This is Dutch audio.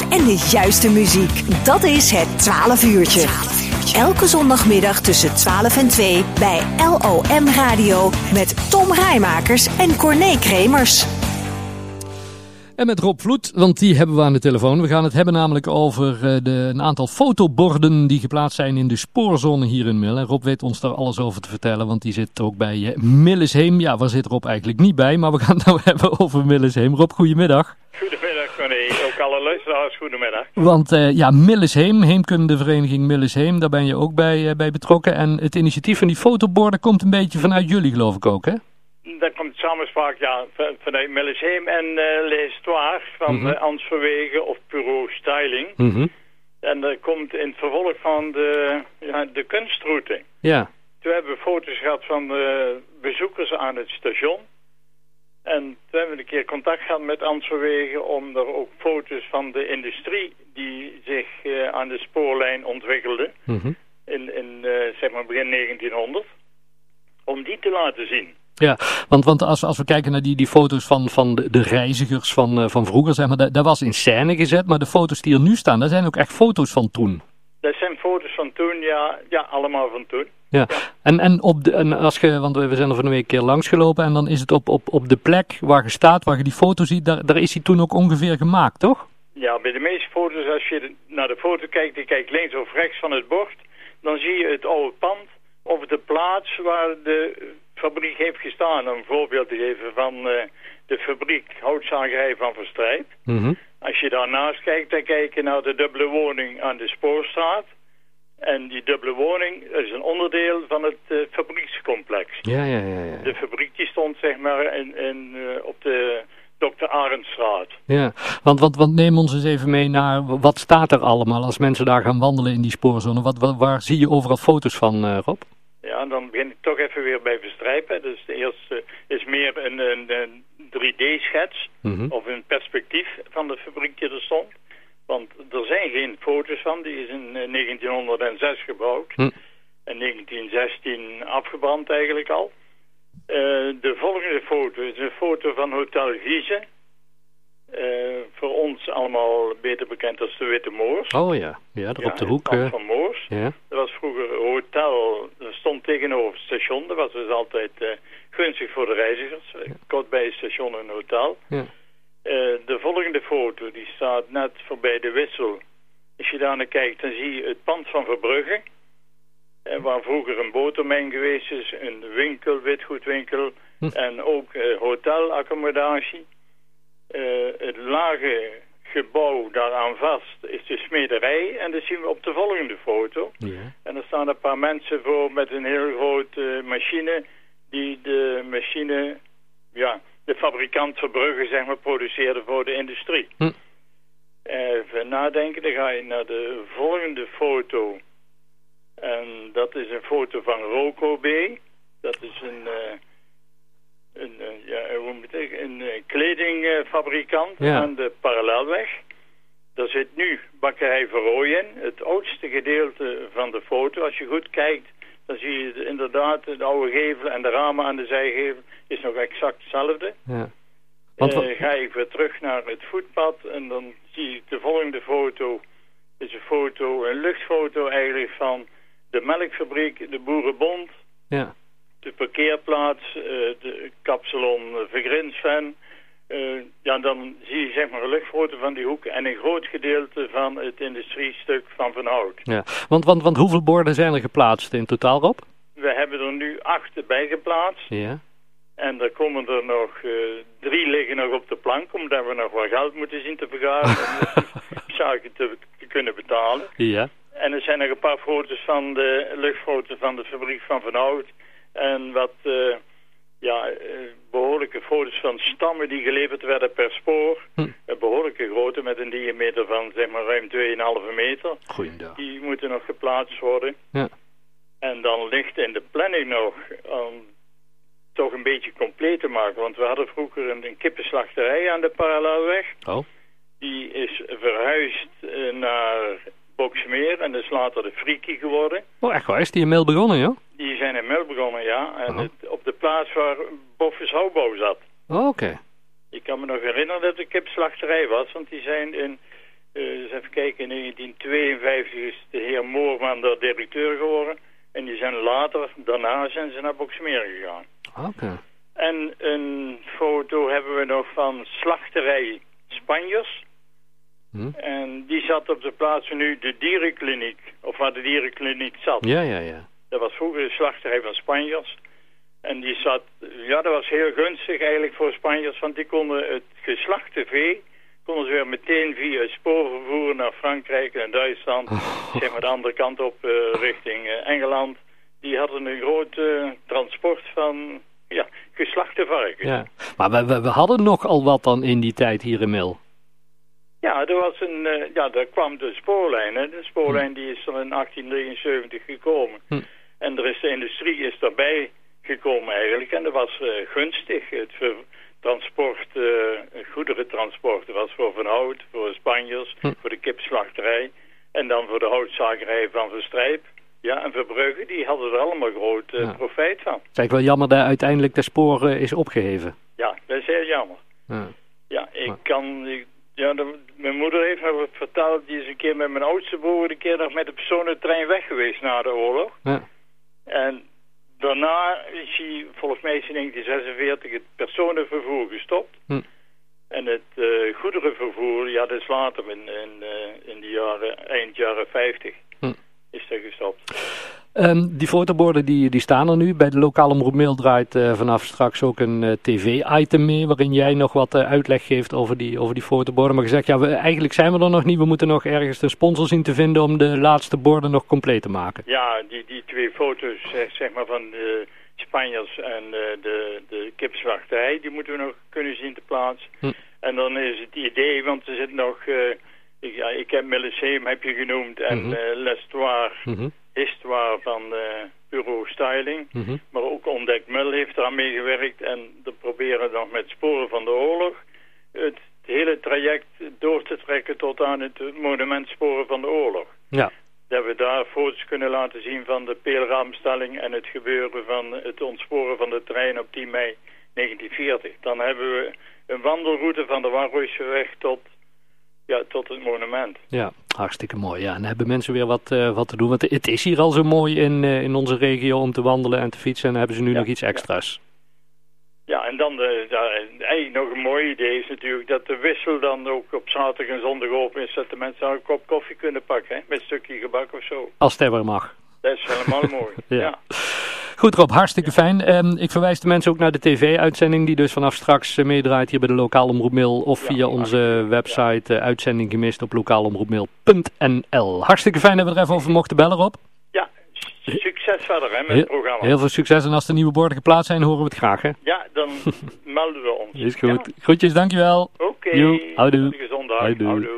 en de juiste muziek. Dat is het 12 uurtje. Elke zondagmiddag tussen 12 en 2 bij LOM Radio met Tom Rijmakers en Corné Kremers. En met Rob Vloed, want die hebben we aan de telefoon. We gaan het hebben namelijk over eh, de, een aantal fotoborden die geplaatst zijn in de spoorzone hier in Mil. En Rob weet ons daar alles over te vertellen, want die zit ook bij uh, Millesheem. Ja, waar zit Rob eigenlijk niet bij, maar we gaan het nou hebben over Millesheem. Rob, goedemiddag. Goedemiddag, Ook alle luisteraars, goedemiddag. Want uh, ja, Millesheem, Heemkundevereniging Millesheem, daar ben je ook bij, bij betrokken. En het initiatief van die fotoborden komt een beetje vanuit jullie, geloof ik ook, hè? Dat komt samenspraak ja, vanuit Millesheem en uh, L'Histoire van mm -hmm. Ans Verwegen of Bureau Styling. Mm -hmm. En dat komt in het vervolg van de, ja, de kunstroute. Ja. Toen hebben we foto's gehad van de bezoekers aan het station. En toen hebben we een keer contact gehad met Ans Verwegen om er ook foto's van de industrie die zich uh, aan de spoorlijn ontwikkelde. Mm -hmm. In, in zeg maar begin 1900. Om die te laten zien. Ja, want, want als, als we kijken naar die, die foto's van, van de, de reizigers van, uh, van vroeger, zeg maar, dat, dat was in scène gezet, maar de foto's die er nu staan, dat zijn ook echt foto's van toen. Dat zijn foto's van toen, ja, ja allemaal van toen. Ja, ja. En, en, op de, en als je, want we zijn er van een week keer langs gelopen en dan is het op, op, op de plek waar je staat, waar je die foto ziet, daar, daar is hij toen ook ongeveer gemaakt, toch? Ja, bij de meeste foto's, als je naar de foto kijkt, je kijkt links of rechts van het bord, dan zie je het oude pand of de plaats waar de fabriek heeft gestaan. Een voorbeeld te geven van uh, de fabriek houtzagerij van Verstrijp. Mm -hmm. Als je daarnaast kijkt, dan kijk je naar de dubbele woning aan de Spoorstraat. En die dubbele woning is een onderdeel van het uh, fabriekscomplex. Ja, ja, ja, ja. De fabriek die stond zeg maar in, in, uh, op de Dr. Arendstraat. Ja, want, want, want neem ons eens even mee naar wat staat er allemaal als mensen daar gaan wandelen in die spoorzone. Wat, wat, waar zie je overal foto's van, Rob? Ja, dan begin ik toch even weer bij verstrijpen. Dus de eerste is meer een, een, een 3D-schets mm -hmm. of een perspectief van de fabriek die er stond. Want er zijn geen foto's van, die is in 1906 gebouwd. Hm. In 1916 afgebrand eigenlijk al. Uh, de volgende foto is een foto van Hotel Giese. Uh, voor ons allemaal beter bekend als de Witte Moors. Oh ja, ja daar ja, op de hoek. Uh... van Moors. Ja. Dat was vroeger hotel, tegenover het station. Dat was dus altijd uh, gunstig voor de reizigers. Ja. Kort bij het station een hotel. Ja. de volgende foto, die staat net voorbij de wissel. Als je daar naar kijkt, dan zie je het pand van Verbrugge. waar vroeger een botermijn geweest is, een winkel, witgoedwinkel hm. en ook hotelaccommodatie. Het lage gebouw daaraan vast is de smederij. En dat zien we op de volgende foto. Ja. En er staan een paar mensen voor met een heel grote machine... die de machine, ja, de fabrikant Verbrugge, zeg maar, produceerde voor de industrie. Hm. Even nadenken, dan ga je naar de volgende foto. En dat is een foto van Roco B. Dat is een... Uh, een, ja, hoe moet ik, een kledingfabrikant ja. aan de parallelweg. Daar zit nu bakkerij Verrooyen, het oudste gedeelte van de foto. Als je goed kijkt, dan zie je inderdaad de oude gevel en de ramen aan de zijgevel is nog exact hetzelfde. Ja. Want, uh, ga ik weer terug naar het voetpad en dan zie ik de volgende foto. is een foto, een luchtfoto eigenlijk van de melkfabriek, de Boerenbond. Ja de parkeerplaats, uh, de kapsalon Vergrinsven. Uh, ja, dan zie je zeg maar een luchtfoto van die hoek en een groot gedeelte van het industriestuk van Van Hout. Ja, want, want, want hoeveel borden zijn er geplaatst in totaal, Rob? We hebben er nu acht bij geplaatst. Ja. En er komen er nog uh, drie liggen nog op de plank, omdat we nog wat geld moeten zien te vergaren om zaken te, te kunnen betalen. Ja. En er zijn nog een paar foto's van de luchtfoto's van de fabriek van Van Hout. En wat uh, ja, uh, behoorlijke foto's van stammen die geleverd werden per spoor. Hm. Een behoorlijke grootte met een diameter van zeg maar ruim 2,5 meter. Goeiedag. Die moeten nog geplaatst worden. Ja. En dan ligt in de planning nog om toch een beetje compleet te maken. Want we hadden vroeger een, een kippenslachterij aan de parallelweg. Oh. Die is verhuisd naar Boksmeer en dat is later de Friekie geworden. Oh, echt waar? Is die in Mel begonnen, joh? Die zijn in Mel begonnen, ja. En Oh. het, op de plaats waar Boffes Houbouw zat. Oh, oké. Ik kan me nog herinneren dat de kipslachterij was, want die zijn in uh, kijken, in 1952 is de heer Moorman de directeur geworden. En die zijn later, daarna zijn ze naar Boksmeer gegaan. Oké. En een foto hebben we nog van slachterij Spanjers. Hm? En die zat op de plaats nu de dierenkliniek. Of waar de dierenkliniek zat. Ja, ja, ja. Dat was vroeger de slachterij van Spanjers. En die zat, ja dat was heel gunstig eigenlijk voor Spanjers. Want die konden het geslachte vee, konden ze weer meteen via het spoor vervoeren naar Frankrijk en Duitsland. Zeg maar de andere kant op eh, richting eh, Engeland. Die hadden een groot eh, transport van ja, geslachte varkens. ja. Maar we, we, we hadden nogal wat dan in die tijd hier in Mil. Ja, er was een, eh, ja, daar kwam de spoorlijn. Hè. De spoorlijn die is er in 1873 gekomen. Hm. En er is de industrie is daarbij gekomen eigenlijk. En dat was eh, gunstig. Het transport, eh goederentransport. Dat was voor Van Hout, voor Spanjers, Hm. voor de kipslachterij. En dan voor de houtzagerij van Verstrijp. Ja, en Verbrugge, die hadden er allemaal groot Ja. profijt van. Het is eigenlijk wel jammer dat uiteindelijk de spoor is opgeheven. Ja, dat is heel jammer. Ja. Ja, ik Maar- kan... ik- ja, de- mijn moeder heeft me verteld, die is een keer met mijn oudste broer een keer nog met de personentrein weg geweest na de oorlog. Ja. En daarna is hij, volgens mij is in 1946 het personenvervoer gestopt. Hm. En het eh, goederenvervoer, ja dat is later in, in, eh, in de jaren, eind jaren 50 Hm. is dat gestopt. Ehm, die fotoborden die, die staan er nu. Bij de lokale omroep Mail draait eh, vanaf straks ook een eh, tv-item mee... waarin jij nog wat eh, uitleg geeft over die, over die fotoborden. Maar gezegd, ja, we, eigenlijk zijn we er nog niet. We moeten nog ergens een sponsor zien te vinden... om de laatste borden nog compleet te maken. Ja, die, die twee foto's zeg, zeg maar van de Spanjers en de, de kipslachterij, die moeten we nog kunnen zien te plaatsen. Hm. En dan is het idee, want er zit nog, ik, ja, ik heb Milliseum heb je genoemd en Mhm. eh, L'Histoire, Mhm, Histoire van eh, Bureau Styling. mhm. Maar ook Ontdek Mul heeft eraan meegewerkt en we proberen nog met sporen van de oorlog het hele traject door te trekken tot aan het monument Sporen van de Oorlog Ja, dat we daar foto's kunnen laten zien van de peelraamstelling en het gebeuren van het ontsporen van de trein op 10 mei 1940. Dan hebben we een wandelroute van de Warroosjeweg tot, ja, tot het monument. ja, hartstikke mooi. Ja, en dan hebben mensen weer wat, eh, wat te doen. Want het is hier al zo mooi in, eh, in onze regio om te wandelen en te fietsen. En dan hebben ze nu Ja, nog iets extra's. Ja, en dan de, eigenlijk nog een mooi idee is natuurlijk dat de wissel dan ook op zaterdag en zondag open is. Dat de mensen een kop koffie kunnen pakken, hè, met een stukje gebak of zo. Als het er mag. Dat is helemaal mooi. Ja. ja. Goed Rob, hartstikke fijn. Ehm, ik verwijs de mensen ook naar de tv-uitzending die dus vanaf straks eh, meedraait hier bij de lokale omroep Mail of Ja, via onze website eh, uitzending gemist op lokaalomroepmail.nl. Hartstikke fijn dat we er even over mochten bellen Rob. Ja, succes verder hè, met het programma. heel veel succes en als de nieuwe borden geplaatst zijn horen we het graag hè. Ja, dan melden we ons. Is goed. Groetjes, dankjewel. Ja, Oké. Joe, houdoe. Houdoe. Houdoe.